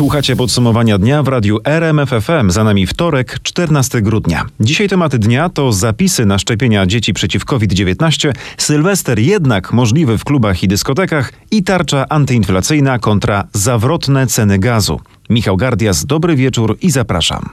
Słuchacie podsumowania dnia w radiu RMFFM. Za nami wtorek, 14 grudnia. Dzisiaj tematy dnia to zapisy na szczepienia dzieci przeciw COVID-19, Sylwester jednak możliwy w klubach i dyskotekach i tarcza antyinflacyjna kontra zawrotne ceny gazu. Michał Gardias, dobry wieczór i zapraszam.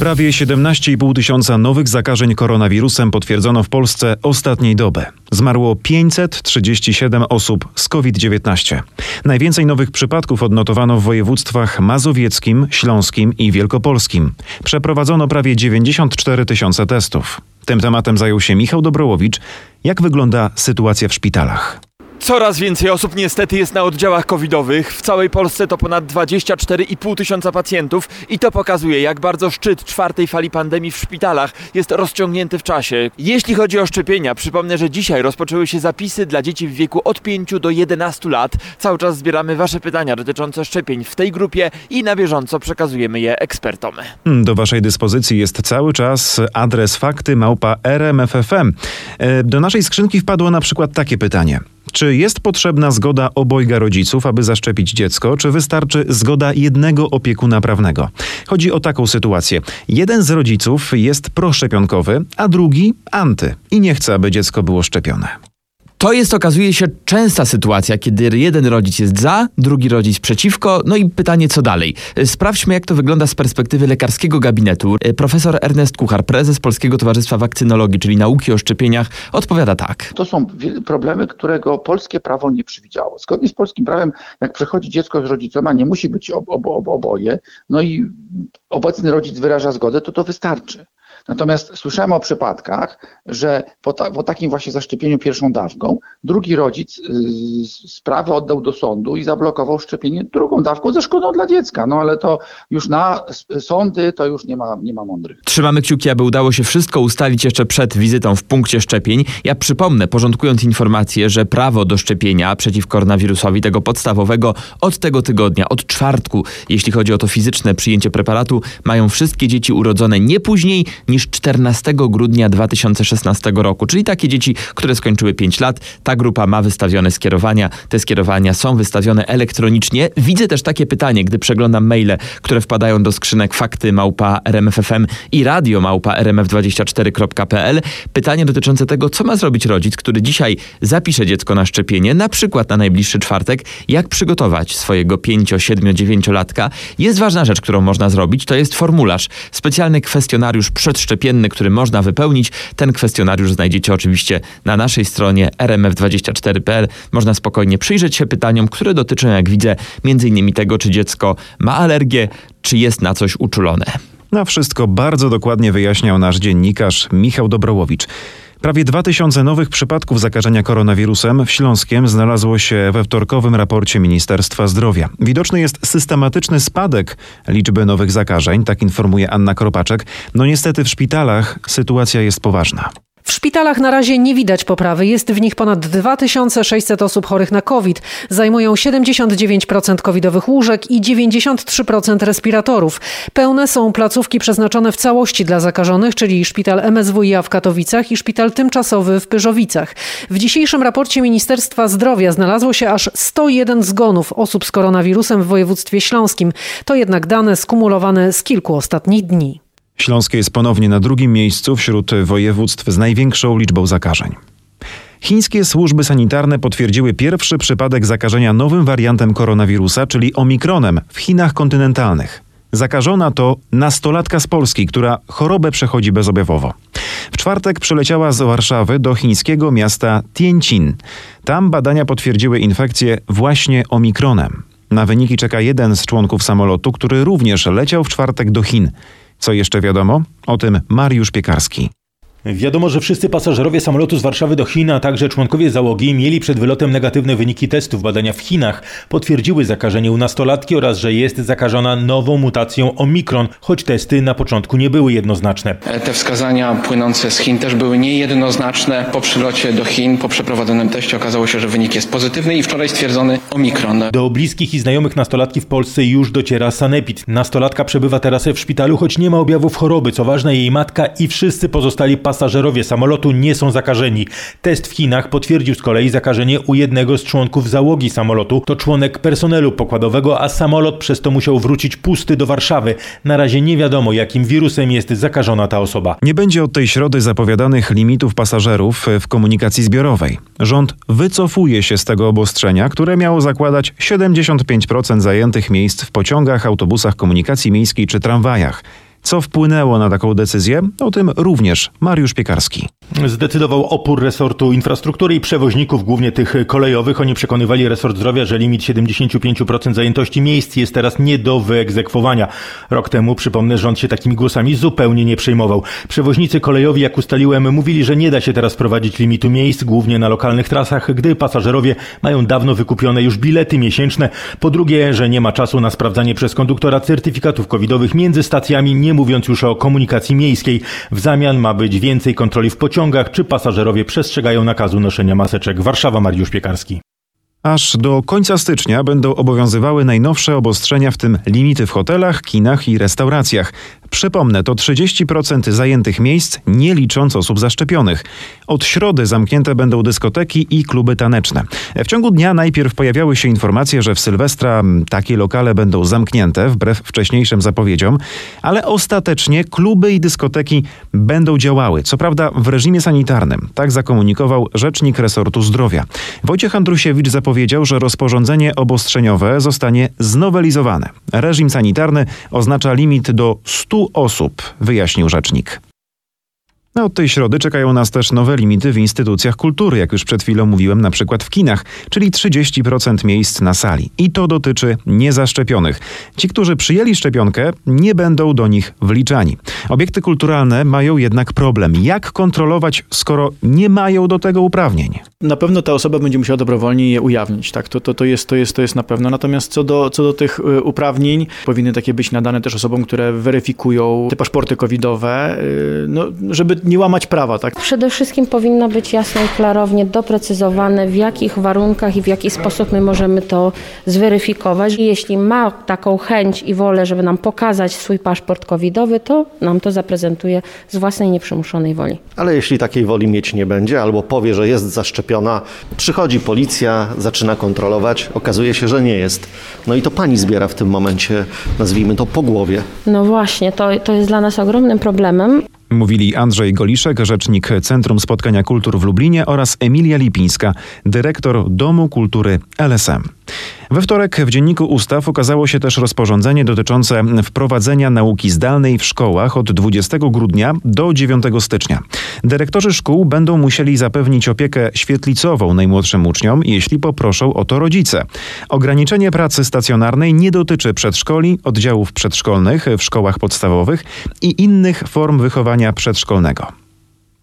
Prawie 17,5 tysiąca nowych zakażeń koronawirusem potwierdzono w Polsce ostatniej doby. Zmarło 537 osób z COVID-19. Najwięcej nowych przypadków odnotowano w województwach mazowieckim, śląskim i wielkopolskim. Przeprowadzono prawie 94 tysiące testów. Tym tematem zajął się Michał Dobrołowicz. Jak wygląda sytuacja w szpitalach? Coraz więcej osób niestety jest na oddziałach covidowych. W całej Polsce to ponad 24,5 tysiąca pacjentów i to pokazuje, jak bardzo szczyt czwartej fali pandemii w szpitalach jest rozciągnięty w czasie. Jeśli chodzi o szczepienia, przypomnę, że dzisiaj rozpoczęły się zapisy dla dzieci w wieku od 5 do 11 lat. Cały czas zbieramy Wasze pytania dotyczące szczepień w tej grupie i na bieżąco przekazujemy je ekspertom. Do Waszej dyspozycji jest cały czas adres fakty małpa rmf.fm. E, do naszej skrzynki wpadło na przykład takie pytanie. Czy jest potrzebna zgoda obojga rodziców, aby zaszczepić dziecko, czy wystarczy zgoda jednego opiekuna prawnego? Chodzi o taką sytuację. Jeden z rodziców jest proszczepionkowy, a drugi anty i nie chce, aby dziecko było szczepione. To jest, okazuje się, częsta sytuacja, kiedy jeden rodzic jest za, drugi rodzic przeciwko. No i pytanie, co dalej? Sprawdźmy, jak to wygląda z perspektywy lekarskiego gabinetu. Profesor Ernest Kuchar, prezes Polskiego Towarzystwa Wakcynologii, czyli nauki o szczepieniach, odpowiada tak. To są problemy, którego polskie prawo nie przewidziało. Zgodnie z polskim prawem, jak przechodzi dziecko z rodzicoma, nie musi być ob, ob, ob, oboje. No i obecny rodzic wyraża zgodę, to to wystarczy. Natomiast słyszałem o przypadkach, że po, ta, po, takim właśnie zaszczepieniu pierwszą dawką, drugi rodzic y, sprawę oddał do sądu i zablokował szczepienie drugą dawką ze szkodą dla dziecka. No ale to już na sądy to już nie ma, nie ma mądrych. Trzymamy kciuki, aby udało się wszystko ustalić jeszcze przed wizytą w punkcie szczepień. Ja przypomnę, porządkując informację, że prawo do szczepienia przeciw koronawirusowi, tego podstawowego, od tego tygodnia, od czwartku, jeśli chodzi o to fizyczne przyjęcie preparatu, mają wszystkie dzieci urodzone nie później niż 14 grudnia 2016 roku, czyli takie dzieci, które skończyły 5 lat. Ta grupa ma wystawione skierowania. Te skierowania są wystawione elektronicznie. Widzę też takie pytanie, gdy przeglądam maile, które wpadają do skrzynek fakty małpa rmf.fm i radio małpa rmf24.pl. Pytanie dotyczące tego, co ma zrobić rodzic, który dzisiaj zapisze dziecko na szczepienie, na przykład na najbliższy czwartek, jak przygotować swojego 5, 7, 9 latka. Jest ważna rzecz, którą można zrobić, to jest formularz, specjalny kwestionariusz przed przedszczepienny, który można wypełnić. Ten kwestionariusz znajdziecie oczywiście na naszej stronie rmf24.pl. Można spokojnie przyjrzeć się pytaniom, które dotyczą, jak widzę, m.in. tego, czy dziecko ma alergię, czy jest na coś uczulone. Na wszystko bardzo dokładnie wyjaśniał nasz dziennikarz Michał Dobrołowicz. Prawie 2000 nowych przypadków zakażenia koronawirusem w Śląskiem znalazło się we wtorkowym raporcie Ministerstwa Zdrowia. Widoczny jest systematyczny spadek liczby nowych zakażeń, tak informuje Anna Kropaczek. No niestety w szpitalach sytuacja jest poważna. W szpitalach na razie nie widać poprawy. Jest w nich ponad 2600 osób chorych na COVID. Zajmują 79% covidowych łóżek i 93% respiratorów. Pełne są placówki przeznaczone w całości dla zakażonych, czyli szpital MSWiA w Katowicach i szpital tymczasowy w Pyrzowicach. W dzisiejszym raporcie Ministerstwa Zdrowia znalazło się aż 101 zgonów osób z koronawirusem w województwie śląskim. To jednak dane skumulowane z kilku ostatnich dni. Śląskie jest ponownie na drugim miejscu wśród województw z największą liczbą zakażeń. Chińskie służby sanitarne potwierdziły pierwszy przypadek zakażenia nowym wariantem koronawirusa, czyli omikronem, w Chinach kontynentalnych. Zakażona to nastolatka z Polski, która chorobę przechodzi bezobjawowo. W czwartek przyleciała z Warszawy do chińskiego miasta Tianjin. Tam badania potwierdziły infekcję właśnie omikronem. Na wyniki czeka jeden z członków samolotu, który również leciał w czwartek do Chin. Co jeszcze wiadomo? O tym Mariusz Piekarski. Wiadomo, że wszyscy pasażerowie samolotu z Warszawy do Chin, a także członkowie załogi mieli przed wylotem negatywne wyniki testów. Badania w Chinach potwierdziły zakażenie u nastolatki oraz, że jest zakażona nową mutacją Omikron, choć testy na początku nie były jednoznaczne. Te wskazania płynące z Chin też były niejednoznaczne. Po przylocie do Chin, po przeprowadzonym teście okazało się, że wynik jest pozytywny i wczoraj stwierdzony Omikron. Do bliskich i znajomych nastolatki w Polsce już dociera sanepid. Nastolatka przebywa teraz w szpitalu, choć nie ma objawów choroby. Co ważne, jej matka i wszyscy pozostali pacjenci pasażerowie samolotu nie są zakażeni. Test w Chinach potwierdził z kolei zakażenie u jednego z członków załogi samolotu. To członek personelu pokładowego, a samolot przez to musiał wrócić pusty do Warszawy. Na razie nie wiadomo, jakim wirusem jest zakażona ta osoba. Nie będzie od tej środy zapowiadanych limitów pasażerów w komunikacji zbiorowej. Rząd wycofuje się z tego obostrzenia, które miało zakładać 75% zajętych miejsc w pociągach, autobusach komunikacji miejskiej czy tramwajach. Co wpłynęło na taką decyzję? O tym również Mariusz Piekarski. Zdecydował opór resortu infrastruktury i przewoźników, głównie tych kolejowych. Oni przekonywali resort zdrowia, że limit 75% zajętości miejsc jest teraz nie do wyegzekwowania. Rok temu, przypomnę, rząd się takimi głosami zupełnie nie przejmował. Przewoźnicy kolejowi, jak ustaliłem, mówili, że nie da się teraz wprowadzić limitu miejsc, głównie na lokalnych trasach, gdy pasażerowie mają dawno wykupione już bilety miesięczne. Po drugie, że nie ma czasu na sprawdzanie przez konduktora certyfikatów covidowych między stacjami, nie mówiąc już o komunikacji miejskiej. W zamian ma być więcej kontroli w pociągach, czy pasażerowie przestrzegają nakazu noszenia maseczek. Warszawa, Mariusz Piekarski. Aż do końca stycznia będą obowiązywały najnowsze obostrzenia, w tym limity w hotelach, kinach i restauracjach. Przypomnę, to 30% zajętych miejsc, nie licząc osób zaszczepionych. Od środy zamknięte będą dyskoteki i kluby taneczne. W ciągu dnia najpierw pojawiały się informacje, że w Sylwestra takie lokale będą zamknięte, wbrew wcześniejszym zapowiedziom, ale ostatecznie kluby i dyskoteki będą działały. Co prawda w reżimie sanitarnym. Tak zakomunikował rzecznik resortu zdrowia. Wojciech Andrusiewicz zapowiedział, że rozporządzenie obostrzeniowe zostanie znowelizowane. Reżim sanitarny oznacza limit do 100 osób, wyjaśnił rzecznik. A od tej środy czekają nas też nowe limity w instytucjach kultury, jak już przed chwilą mówiłem, na przykład w kinach, czyli 30% miejsc na sali. I to dotyczy niezaszczepionych. Ci, którzy przyjęli szczepionkę, nie będą do nich wliczani. Obiekty kulturalne mają jednak problem. Jak kontrolować, skoro nie mają do tego uprawnień? Na pewno ta osoba będzie musiała dobrowolnie je ujawnić, tak, to, to, to, jest, to, jest, to jest na pewno. Natomiast co do, co do tych y, uprawnień, powinny takie być nadane też osobom, które weryfikują te paszporty covidowe, y, no, żeby nie łamać prawa, tak? Przede wszystkim powinno być jasno i klarownie doprecyzowane, w jakich warunkach i w jaki sposób my możemy to zweryfikować. I jeśli ma taką chęć i wolę, żeby nam pokazać swój paszport covidowy, to nam to zaprezentuje z własnej nieprzymuszonej woli. Ale jeśli takiej woli mieć nie będzie, albo powie, że jest przychodzi policja, zaczyna kontrolować, okazuje się, że nie jest. No i to pani zbiera w tym momencie, nazwijmy to, po głowie. No właśnie, to, to jest dla nas ogromnym problemem. Mówili Andrzej Goliszek, rzecznik Centrum Spotkania Kultur w Lublinie oraz Emilia Lipińska, dyrektor Domu Kultury LSM. We wtorek w Dzienniku Ustaw ukazało się też rozporządzenie dotyczące wprowadzenia nauki zdalnej w szkołach od 20 grudnia do 9 stycznia. Dyrektorzy szkół będą musieli zapewnić opiekę świetlicową najmłodszym uczniom, jeśli poproszą o to rodzice. Ograniczenie pracy stacjonarnej nie dotyczy przedszkoli, oddziałów przedszkolnych w szkołach podstawowych i innych form wychowania przedszkolnego.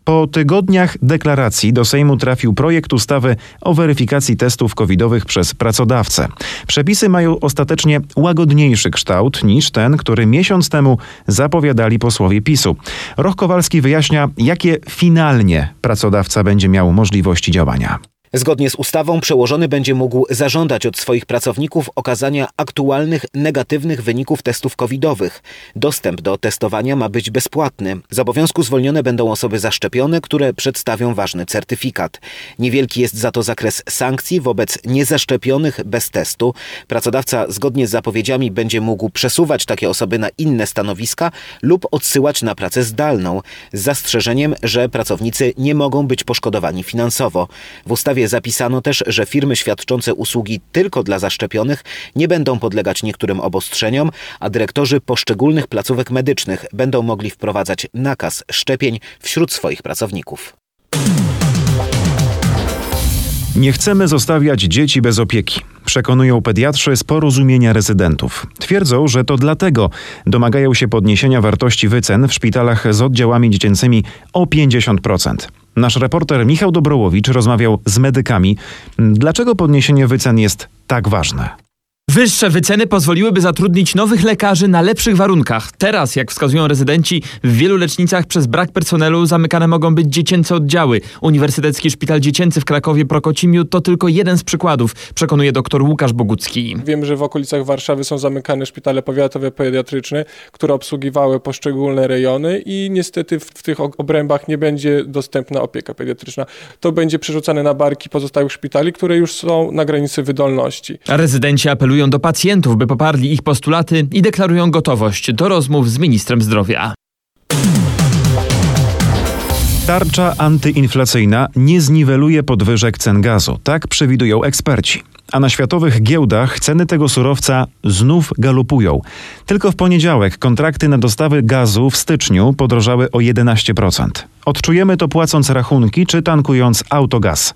Po tygodniach deklaracji do Sejmu trafił projekt ustawy o weryfikacji testów covidowych przez pracodawcę. Przepisy mają ostatecznie łagodniejszy kształt niż ten, który miesiąc temu zapowiadali posłowie PiSu. Roch Kowalski wyjaśnia, jakie finalnie pracodawca będzie miał możliwości działania. Zgodnie z ustawą przełożony będzie mógł zażądać od swoich pracowników okazania aktualnych negatywnych wyników testów covidowych. Dostęp do testowania ma być bezpłatny. Z obowiązku zwolnione będą osoby zaszczepione, które przedstawią ważny certyfikat. Niewielki jest za to zakres sankcji wobec niezaszczepionych bez testu. Pracodawca zgodnie z zapowiedziami będzie mógł przesuwać takie osoby na inne stanowiska lub odsyłać na pracę zdalną, z zastrzeżeniem, że pracownicy nie mogą być poszkodowani finansowo. W ustawie zapisano też, że firmy świadczące usługi tylko dla zaszczepionych nie będą podlegać niektórym obostrzeniom, a dyrektorzy poszczególnych placówek medycznych będą mogli wprowadzać nakaz szczepień wśród swoich pracowników. Nie chcemy zostawiać dzieci bez opieki. Przekonują pediatrzy z porozumienia rezydentów. Twierdzą, że to dlatego domagają się podniesienia wartości wycen w szpitalach z oddziałami dziecięcymi o 50%. Nasz reporter Michał Dobrołowicz rozmawiał z medykami. Dlaczego podniesienie wycen jest tak ważne? Wyższe wyceny pozwoliłyby zatrudnić nowych lekarzy na lepszych warunkach. Teraz, jak wskazują rezydenci, w wielu lecznicach przez brak personelu zamykane mogą być dziecięce oddziały. Uniwersytecki Szpital Dziecięcy w Krakowie Prokocimiu to tylko jeden z przykładów, przekonuje dr Łukasz Bogucki. Wiem, że w okolicach Warszawy są zamykane szpitale powiatowe pediatryczne, które obsługiwały poszczególne rejony i niestety w, w tych obrębach nie będzie dostępna opieka pediatryczna. To będzie przerzucane na barki pozostałych szpitali, które już są na granicy wydolności. A rezydenci apelują do pacjentów, by poparli ich postulaty i deklarują gotowość do rozmów z ministrem zdrowia. Tarcza antyinflacyjna nie zniweluje podwyżek cen gazu, tak przewidują eksperci. A na światowych giełdach ceny tego surowca znów galopują. Tylko w poniedziałek kontrakty na dostawy gazu w styczniu podrożały o 11%. Odczujemy to płacąc rachunki czy tankując autogaz.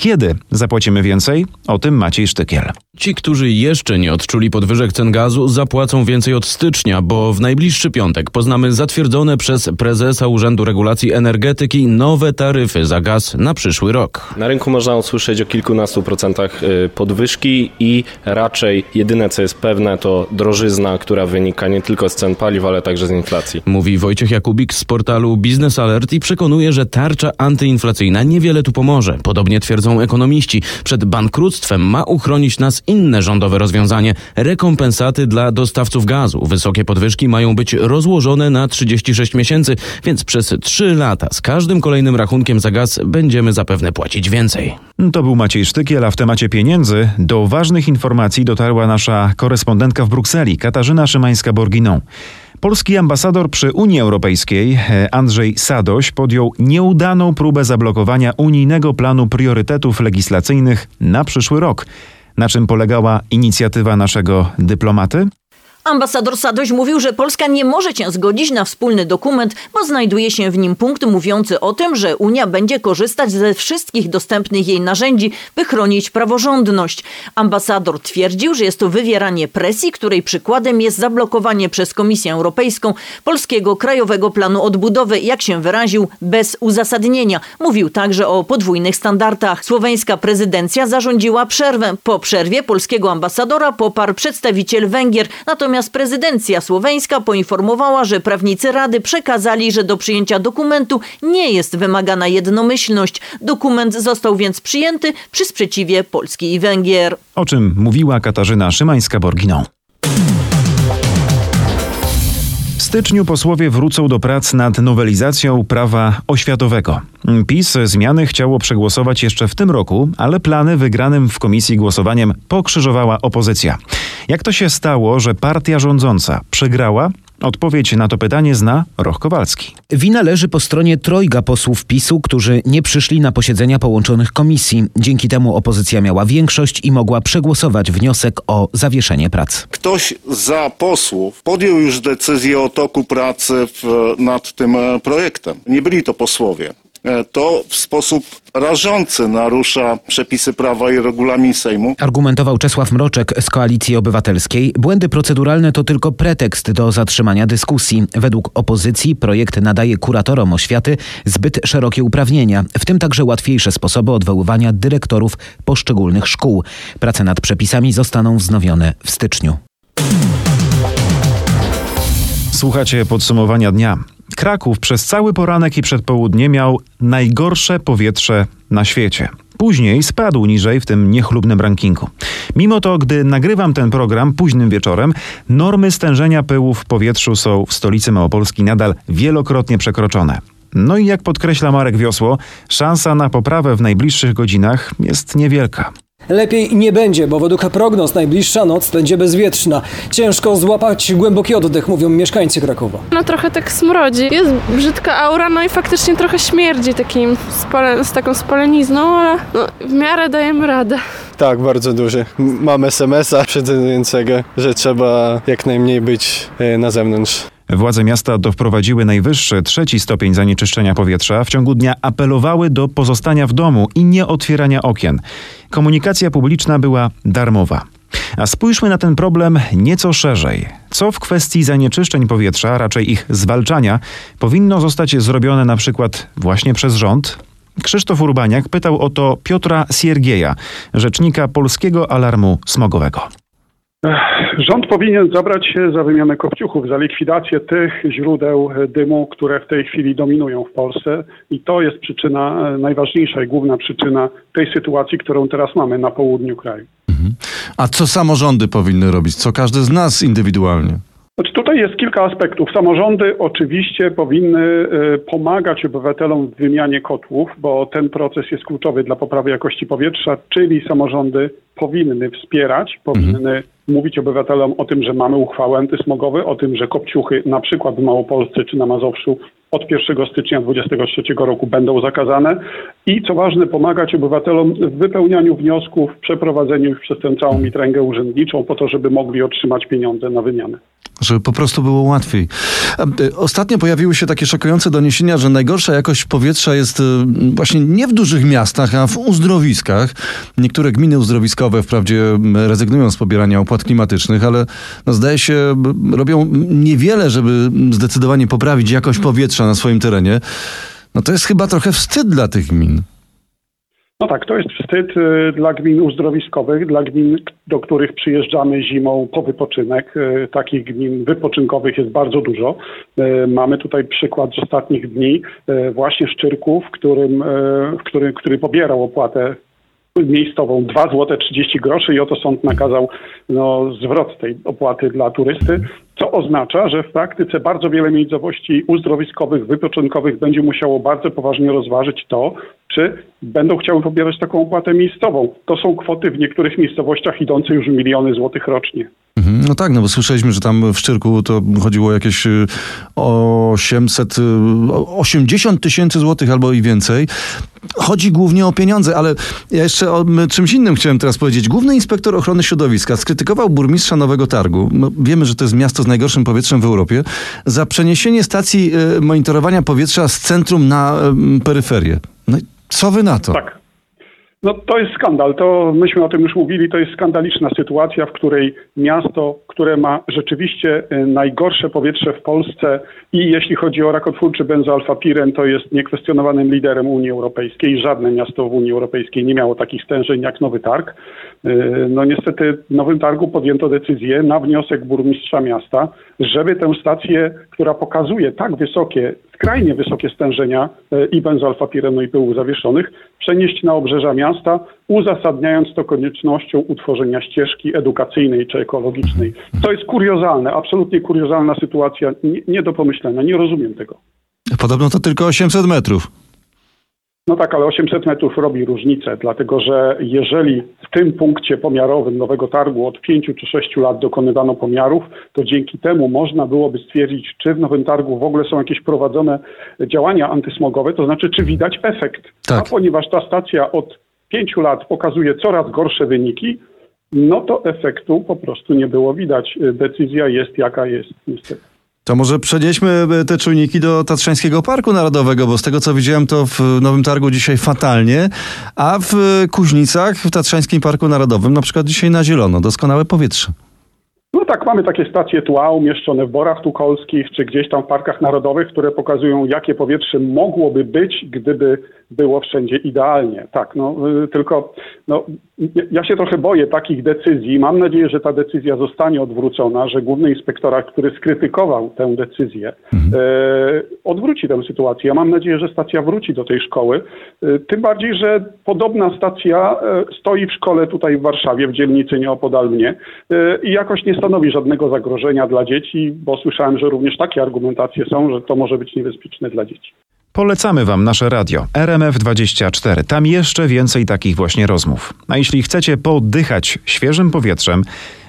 Kiedy zapłacimy więcej? O tym Maciej Sztykiel. Ci, którzy jeszcze nie odczuli podwyżek cen gazu, zapłacą więcej od stycznia, bo w najbliższy piątek poznamy zatwierdzone przez prezesa Urzędu Regulacji Energetyki nowe taryfy za gaz na przyszły rok. Na rynku można usłyszeć o kilkunastu procentach y, podwyżki i raczej jedyne co jest pewne to drożyzna, która wynika nie tylko z cen paliw, ale także z inflacji. Mówi Wojciech Jakubik z portalu Business Alert i przekonuje, że tarcza antyinflacyjna niewiele tu pomoże. Podobnie twierdzą ekonomiści. Przed bankructwem ma uchronić nas inne rządowe rozwiązanie rekompensaty dla dostawców gazu. Wysokie podwyżki mają być rozłożone na 36 miesięcy, więc przez 3 lata z każdym kolejnym rachunkiem za gaz będziemy zapewne płacić więcej. To był Maciej Sztykiel, a w temacie pieniędzy do ważnych informacji dotarła nasza korespondentka w Brukseli, Katarzyna Szymańska-Borginą. Polski ambasador przy Unii Europejskiej, e, Andrzej Sadoś, podjął nieudaną próbę zablokowania unijnego planu priorytetów legislacyjnych na przyszły rok. Na czym polegała inicjatywa naszego dyplomaty? Ambasador Sadoś mówił, że Polska nie może się zgodzić na wspólny dokument, bo znajduje się w nim punkt mówiący o tym, że Unia będzie korzystać ze wszystkich dostępnych jej narzędzi, by chronić praworządność. Ambasador twierdził, że jest to wywieranie presji, której przykładem jest zablokowanie przez Komisję Europejską polskiego Krajowego Planu Odbudowy, jak się wyraził, bez uzasadnienia. Mówił także o podwójnych standardach. Słoweńska prezydencja zarządziła przerwę. Po przerwie polskiego ambasadora poparł przedstawiciel Węgier, natomiast Natomiast prezydencja słoweńska poinformowała, że prawnicy Rady przekazali, że do przyjęcia dokumentu nie jest wymagana jednomyślność. Dokument został więc przyjęty przy sprzeciwie Polski i Węgier. O czym mówiła Katarzyna Szymańska-Borginą. Styczniu posłowie wrócą do prac nad nowelizacją prawa oświatowego. PiS zmiany chciało przegłosować jeszcze w tym roku, ale plany wygranym w komisji głosowaniem pokrzyżowała opozycja. Jak to się stało, że partia rządząca przegrała? Odpowiedź na to pytanie zna Roch Kowalski. Wina leży po stronie trojga posłów PiSu, którzy nie przyszli na posiedzenia połączonych komisji. Dzięki temu opozycja miała większość i mogła przegłosować wniosek o zawieszenie prac. Ktoś za posłów podjął już decyzję o toku pracy w, nad tym e, projektem. Nie byli to posłowie. E, to w sposób rażący narusza przepisy prawa i regulamin Sejmu. Argumentował Czesław Mroczek z Koalicji Obywatelskiej. Błędy proceduralne to tylko pretekst do zatrzymania dyskusji. Według opozycji projekt nadaje kuratorom oświaty zbyt szerokie uprawnienia, w tym także łatwiejsze sposoby odwoływania dyrektorów poszczególnych szkół. Prace nad przepisami zostaną wznowione w styczniu. Słuchacie podsumowania dnia. Kraków przez cały poranek i przedpołudnie miał najgorsze powietrze na świecie. Później spadł niżej w tym niechlubnym rankingu. Mimo to, gdy nagrywam ten program późnym wieczorem, normy stężenia pyłu w powietrzu są w stolicy Małopolski nadal wielokrotnie przekroczone. No i jak podkreśla Marek Wiosło, szansa na poprawę w najbliższych godzinach jest niewielka. Lepiej nie będzie, bo według prognoz najbliższa noc będzie bezwietrzna. Ciężko złapać głęboki oddech, mówią mieszkańcy Krakowa. No trochę tak smrodzi. Jest brzydka aura, no i faktycznie trochę śmierdzi takim spole, z taką spolenizną, ale no, w miarę dajemy radę. Tak, bardzo duży. Mam SMS-a że trzeba jak najmniej być e, na zewnątrz. Władze miasta doprowadziły najwyższy trzeci stopień zanieczyszczenia powietrza. W ciągu dnia apelowały do pozostania w domu i nie otwierania okien. Komunikacja publiczna była darmowa. A spójrzmy na ten problem nieco szerzej. Co w kwestii zanieczyszczeń powietrza, raczej ich zwalczania, powinno zostać zrobione na przykład właśnie przez rząd? Krzysztof Urbaniak pytał o to Piotra Siergieja, rzecznika Polskiego Alarmu Smogowego. Rząd powinien zabrać się za wymianę kopciuchów, za likwidację tych źródeł dymu, które w tej chwili dominują w Polsce i to jest przyczyna najważniejsza i główna przyczyna tej sytuacji, którą teraz mamy na południu kraju. A co samorządy powinny robić? Co każdy z nas indywidualnie? Znaczy tutaj jest kilka aspektów. Samorządy oczywiście powinny y, pomagać obywatelom w wymianie kotłów, bo ten proces jest kluczowy dla poprawy jakości powietrza, czyli samorządy powinny wspierać, powinny mówić obywatelom o tym, że mamy uchwałę antysmogowe, o tym, że kopciuchy na przykład w Małopolsce czy na Mazowszu od 1 stycznia 2023 roku będą zakazane i co ważne pomagać obywatelom w wypełnianiu wniosków, w przeprowadzeniu już przez tę całą mitręgę urzędniczą po to, żeby mogli otrzymać pieniądze na wymianę żeby po prostu było łatwiej. E, ostatnio pojawiły się takie szokujące doniesienia, że najgorsza jakość powietrza jest e, właśnie nie w dużych miastach, a w uzdrowiskach. Niektóre gminy uzdrowiskowe wprawdzie rezygnują z pobierania opłat klimatycznych, ale no zdaje się robią niewiele, żeby zdecydowanie poprawić jakość powietrza na swoim terenie. No to jest chyba trochę wstyd dla tych gmin. No tak, to jest wstyd y, dla gmin uzdrowiskowych, dla gmin, do których przyjeżdżamy zimą po wypoczynek. Y, takich gmin wypoczynkowych jest bardzo dużo. Y, mamy tutaj przykład z ostatnich dni właśnie Szczyrków, w którym, w którym, który pobierał opłatę miejscową 2 zł 30 groszy i oto sąd nakazał no, zwrot tej opłaty dla turysty, co oznacza, że w praktyce bardzo wiele miejscowości uzdrowiskowych, wypoczynkowych będzie musiało bardzo poważnie rozważyć to, czy będą chciały pobierać taką opłatę miejscową. To są kwoty w niektórych miejscowościach idące już miliony złotych rocznie. Mhm. No tak, no bo słyszeliśmy, że tam w Szczyrku to chodziło o jakieś 800, y, 80 y, tysięcy złotych albo i więcej. Chodzi głównie o pieniądze, ale ja jeszcze o czymś innym chciałem teraz powiedzieć. Główny inspektor ochrony środowiska skrytykował burmistrza Nowego Targu. No, wiemy, że to jest miasto najgorszym powietrzem w Europie, za przeniesienie stacji y, monitorowania powietrza z centrum na peryferię. No co wy na to? Tak. No to jest skandal. To myśmy o tym już mówili. To jest skandaliczna sytuacja, w której miasto, które ma rzeczywiście y, najgorsze powietrze w Polsce i jeśli chodzi o rakotwórczy benzoalfapiren, to jest niekwestionowanym liderem Unii Europejskiej. Żadne miasto w Unii Europejskiej nie miało takich stężeń jak Nowy Targ. Y, no niestety w Nowym Targu podjęto decyzję na wniosek burmistrza miasta, żeby tę stację, która pokazuje tak wysokie skrajnie wysokie stężenia e, i benzoalfapirenu i pyłów zawieszonych przenieść na obrzeża miasta, uzasadniając to koniecznością utworzenia ścieżki edukacyjnej czy ekologicznej. To jest kuriozalne, absolutnie kuriozalna sytuacja, nie, nie do pomyślenia, nie rozumiem tego. Podobno to tylko 800 metrów. No tak, ale 800 metrów robi różnicę, dlatego że jeżeli w tym punkcie pomiarowym Nowego Targu od 5 czy 6 lat dokonywano pomiarów, to dzięki temu można byłoby stwierdzić, czy w Nowym Targu w ogóle są jakieś prowadzone działania antysmogowe, to znaczy, czy widać efekt. Tak. A ponieważ ta stacja od 5 lat pokazuje coraz gorsze wyniki, no to efektu po prostu nie było widać. Decyzja jest jaka jest, niestety. To może przenieśmy e, te czujniki do Tatrzańskiego Parku Narodowego, bo z tego co widziałem to w Nowym Targu dzisiaj fatalnie, a w Kuźnicach, w Tatrzańskim Parku Narodowym na przykład dzisiaj na zielono, doskonałe powietrze. No tak, mamy takie stacje tła umieszczone w Borach Tukolskich, czy gdzieś tam w parkach narodowych, które pokazują, jakie powietrze mogłoby być, gdyby było wszędzie idealnie. Tak, no y, tylko no, ja się trochę boję takich decyzji. Mam nadzieję, że ta decyzja zostanie odwrócona, że główny inspektorat, który skrytykował tę decyzję, mhm. e, odwróci tę sytuację. Ja mam nadzieję, że stacja wróci do tej szkoły. E, tym bardziej, że podobna stacja e, stoi w szkole tutaj w Warszawie, w dzielnicy nieopodal mnie e, i jakoś nie stanowi żadnego zagrożenia dla dzieci, bo słyszałem, że również takie argumentacje są, że to może być niebezpieczne dla dzieci. Polecamy Wam nasze radio RMF24. Tam jeszcze więcej takich właśnie rozmów. A jeśli chcecie poddychać świeżym powietrzem,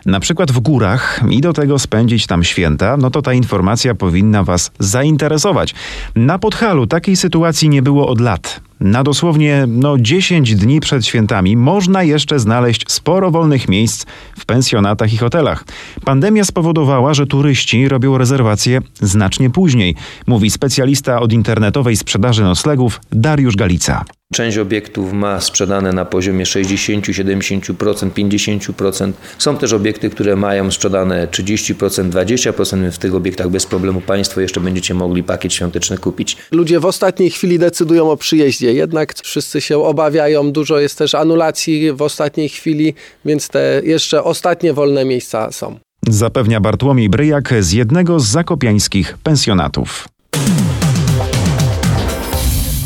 na przykład w górach i do tego spędzić tam święta, no to ta informacja powinna Was zainteresować. Na Podhalu takiej sytuacji nie było od lat. Na dosłownie no 10 dni przed świętami można jeszcze znaleźć sporo wolnych miejsc w pensjonatach i hotelach. Pandemia spowodowała, że turyści robią rezerwacje znacznie później, mówi specjalista od internetowej sprzedaży noclegów Dariusz Galica. Część obiektów ma sprzedane na poziomie 60, 70%, 50%. Są też obiekty, które mają sprzedane 30%, 20%. W tych obiektach bez problemu Państwo jeszcze będziecie mogli pakiet świąteczny kupić. Ludzie w ostatniej chwili decydują o przyjeździe, jednak wszyscy się obawiają. Dużo jest też anulacji w ostatniej chwili, więc te jeszcze ostatnie wolne miejsca są. Zapewnia Bartłomiej Bryjak z jednego z zakopiańskich pensjonatów.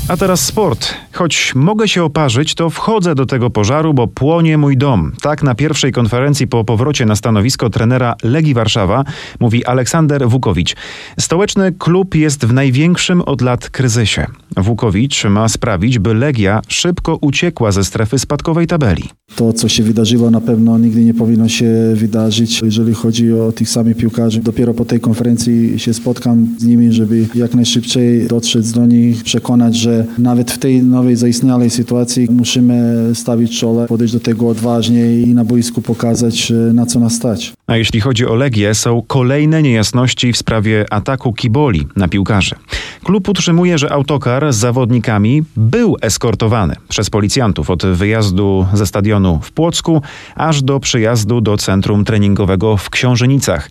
A teraz sport. Choć mogę się oparzyć, to wchodzę do tego pożaru, bo płonie mój dom. Tak na pierwszej konferencji po powrocie na stanowisko trenera Legii Warszawa mówi Aleksander Wukowicz. Stołeczny klub jest w największym od lat kryzysie. Wukowicz ma sprawić, by Legia szybko uciekła ze strefy spadkowej tabeli. To, co się wydarzyło, na pewno nigdy nie powinno się wydarzyć, jeżeli chodzi o tych samych piłkarzy. Dopiero po tej konferencji się spotkam z nimi, żeby jak najszybciej dotrzeć do nich, przekonać, że nawet w tej nowej zaistniałej sytuacji musimy stawić czole, podejść do tego odważnie i na boisku pokazać, na co nas stać. A jeśli chodzi o Legię, są kolejne niejasności w sprawie ataku Kiboli na piłkarzy. Klub utrzymuje, że autokar z zawodnikami był eskortowany przez policjantów od wyjazdu ze stadionu w Płocku aż do przyjazdu do centrum treningowego w Książenicach.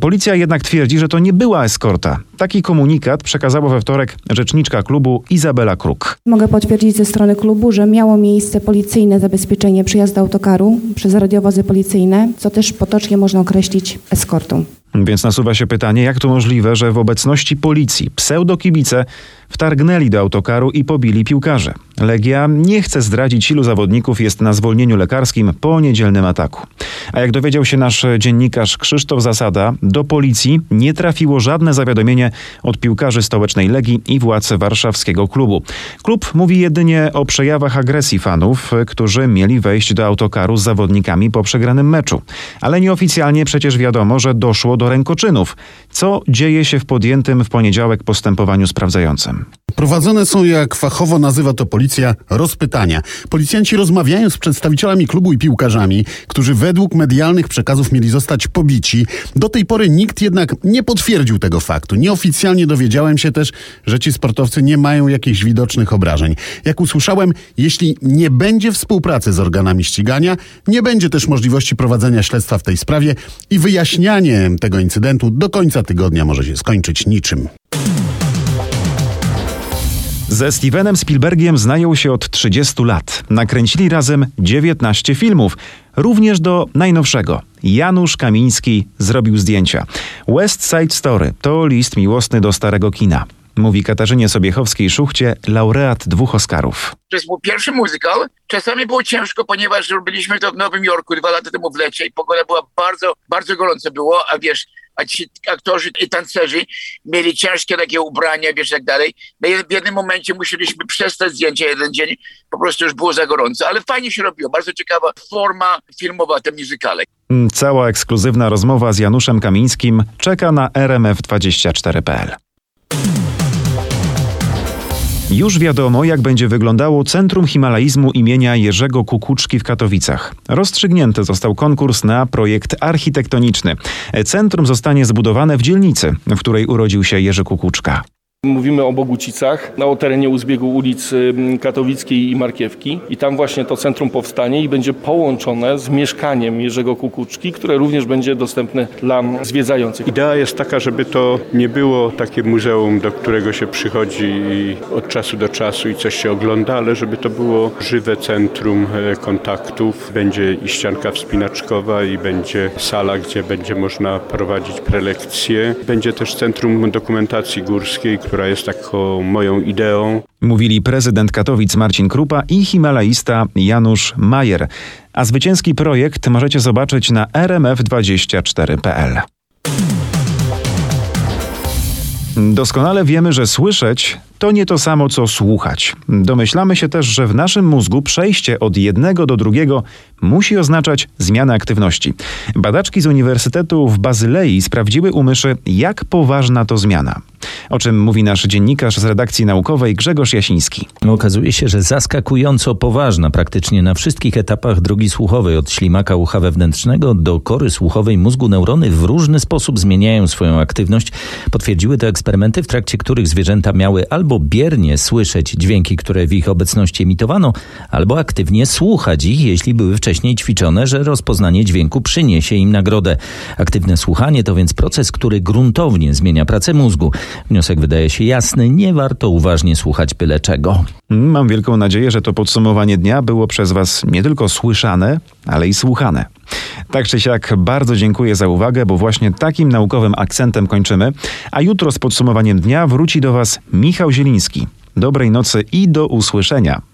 Policja jednak twierdzi, że to nie była eskorta. Taki komunikat przekazała we wtorek rzeczniczka klubu Izabela Kruk. Mogę potwierdzić ze strony klubu, że miało miejsce policyjne zabezpieczenie przyjazdu autokaru przez radiowozy policyjne, co też potocznie można określić eskortą. Więc nasuwa się pytanie, jak to możliwe, że w obecności policji pseudokibice wtargnęli do autokaru i pobili piłkarzy. Legia nie chce zdradzić, ilu zawodników jest na zwolnieniu lekarskim po niedzielnym ataku. A jak dowiedział się nasz dziennikarz Krzysztof Zasada, do policji nie trafiło żadne zawiadomienie od piłkarzy stołecznej Legii i władz warszawskiego klubu. Klub mówi jedynie o przejawach agresji fanów, którzy mieli wejść do autokaru z zawodnikami po przegranym meczu. Ale nieoficjalnie przecież wiadomo, że doszło do rękoczynów. Co dzieje się w podjętym w poniedziałek postępowaniu sprawdzającym? Prowadzone są, jak fachowo nazywa to policja, rozpytania. Policjanci rozmawiają z przedstawicielami klubu i piłkarzami, którzy według medialnych przekazów mieli zostać pobici. Do tej pory nikt jednak nie potwierdził tego faktu. Nieoficjalnie dowiedziałem się też, że ci sportowcy nie mają jakichś widocznych obrażeń. Jak usłyszałem, jeśli nie będzie współpracy z organami ścigania, nie będzie też możliwości prowadzenia śledztwa w tej sprawie i wyjaśnianie tego incydentu do końca tygodnia może się skończyć niczym. Ze Stevenem Spielbergiem znają się od 30 lat. Nakręcili razem 19 filmów, również do najnowszego. Janusz Kamiński zrobił zdjęcia. West Side Story to list miłosny do starego kina. Mówi Katarzynie Sobiechowskiej-Szuchcie, laureat dwóch Oscarów. To jest mój pierwszy muzykal. Czasami było ciężko, ponieważ robiliśmy to w Nowym Jorku dwa lata temu w lecie i pogoda była bardzo, bardzo gorąco było, a wiesz, a ci aktorzy i tancerzy mieli ciężkie takie ubrania, wiesz, tak dalej. No w jednym momencie musieliśmy przestać zdjęcia jeden dzień, po prostu już było za gorąco, ale fajnie się robiło. Bardzo ciekawa forma filmowa, te muzykale. Cała ekskluzywna rozmowa z Januszem Kamińskim czeka na rmf24.pl. Już wiadomo, jak będzie wyglądało Centrum Himalaizmu imienia Jerzego Kukuczki w Katowicach. Rozstrzygnięty został konkurs na projekt architektoniczny. Centrum zostanie zbudowane w dzielnicy, w której urodził się Jerzy Kukuczka. Mówimy o Bogucicach, na terenie uzbiegu ulicy Katowickiej i Markiewki. I tam właśnie to centrum powstanie i będzie połączone z mieszkaniem Jerzego Kukuczki, które również będzie dostępne dla zwiedzających. Idea jest taka, żeby to nie było takie muzeum, do którego się przychodzi od czasu do czasu i coś się ogląda, ale żeby to było żywe centrum kontaktów. Będzie i ścianka wspinaczkowa i będzie sala, gdzie będzie można prowadzić prelekcje. Będzie też centrum dokumentacji górskiej, która jest taką moją ideą. Mówili prezydent Katowic Marcin Krupa i himalaista Janusz Majer. A zwycięski projekt możecie zobaczyć na rmf24.pl. Doskonale wiemy, że słyszeć to nie to samo co słuchać. Domyślamy się też, że w naszym mózgu przejście od jednego do drugiego musi oznaczać zmianę aktywności. Badaczki z Uniwersytetu w Bazylei sprawdziły u myszy, jak poważna to zmiana. O czym mówi nasz dziennikarz z redakcji naukowej Grzegorz Jasiński. Okazuje się, że zaskakująco poważna praktycznie na wszystkich etapach drogi słuchowej od ślimaka ucha wewnętrznego do kory słuchowej mózgu neurony w różny sposób zmieniają swoją aktywność. Potwierdziły to eksperymenty, w trakcie których zwierzęta miały albo biernie słyszeć dźwięki, które w ich obecności emitowano, albo aktywnie słuchać ich, jeśli były wcześniej ćwiczone, że rozpoznanie dźwięku przyniesie im nagrodę. Aktywne słuchanie to więc proces, który gruntownie zmienia pracę mózgu. Wniosek wydaje się jasny, nie warto uważnie słuchać byle czego. Mam wielką nadzieję, że to podsumowanie dnia było przez Was nie tylko słyszane, ale i słuchane. Tak czy siak, bardzo dziękuję za uwagę, bo właśnie takim naukowym akcentem kończymy. A jutro z podsumowaniem dnia wróci do Was Michał Zieliński. Dobrej nocy i do usłyszenia.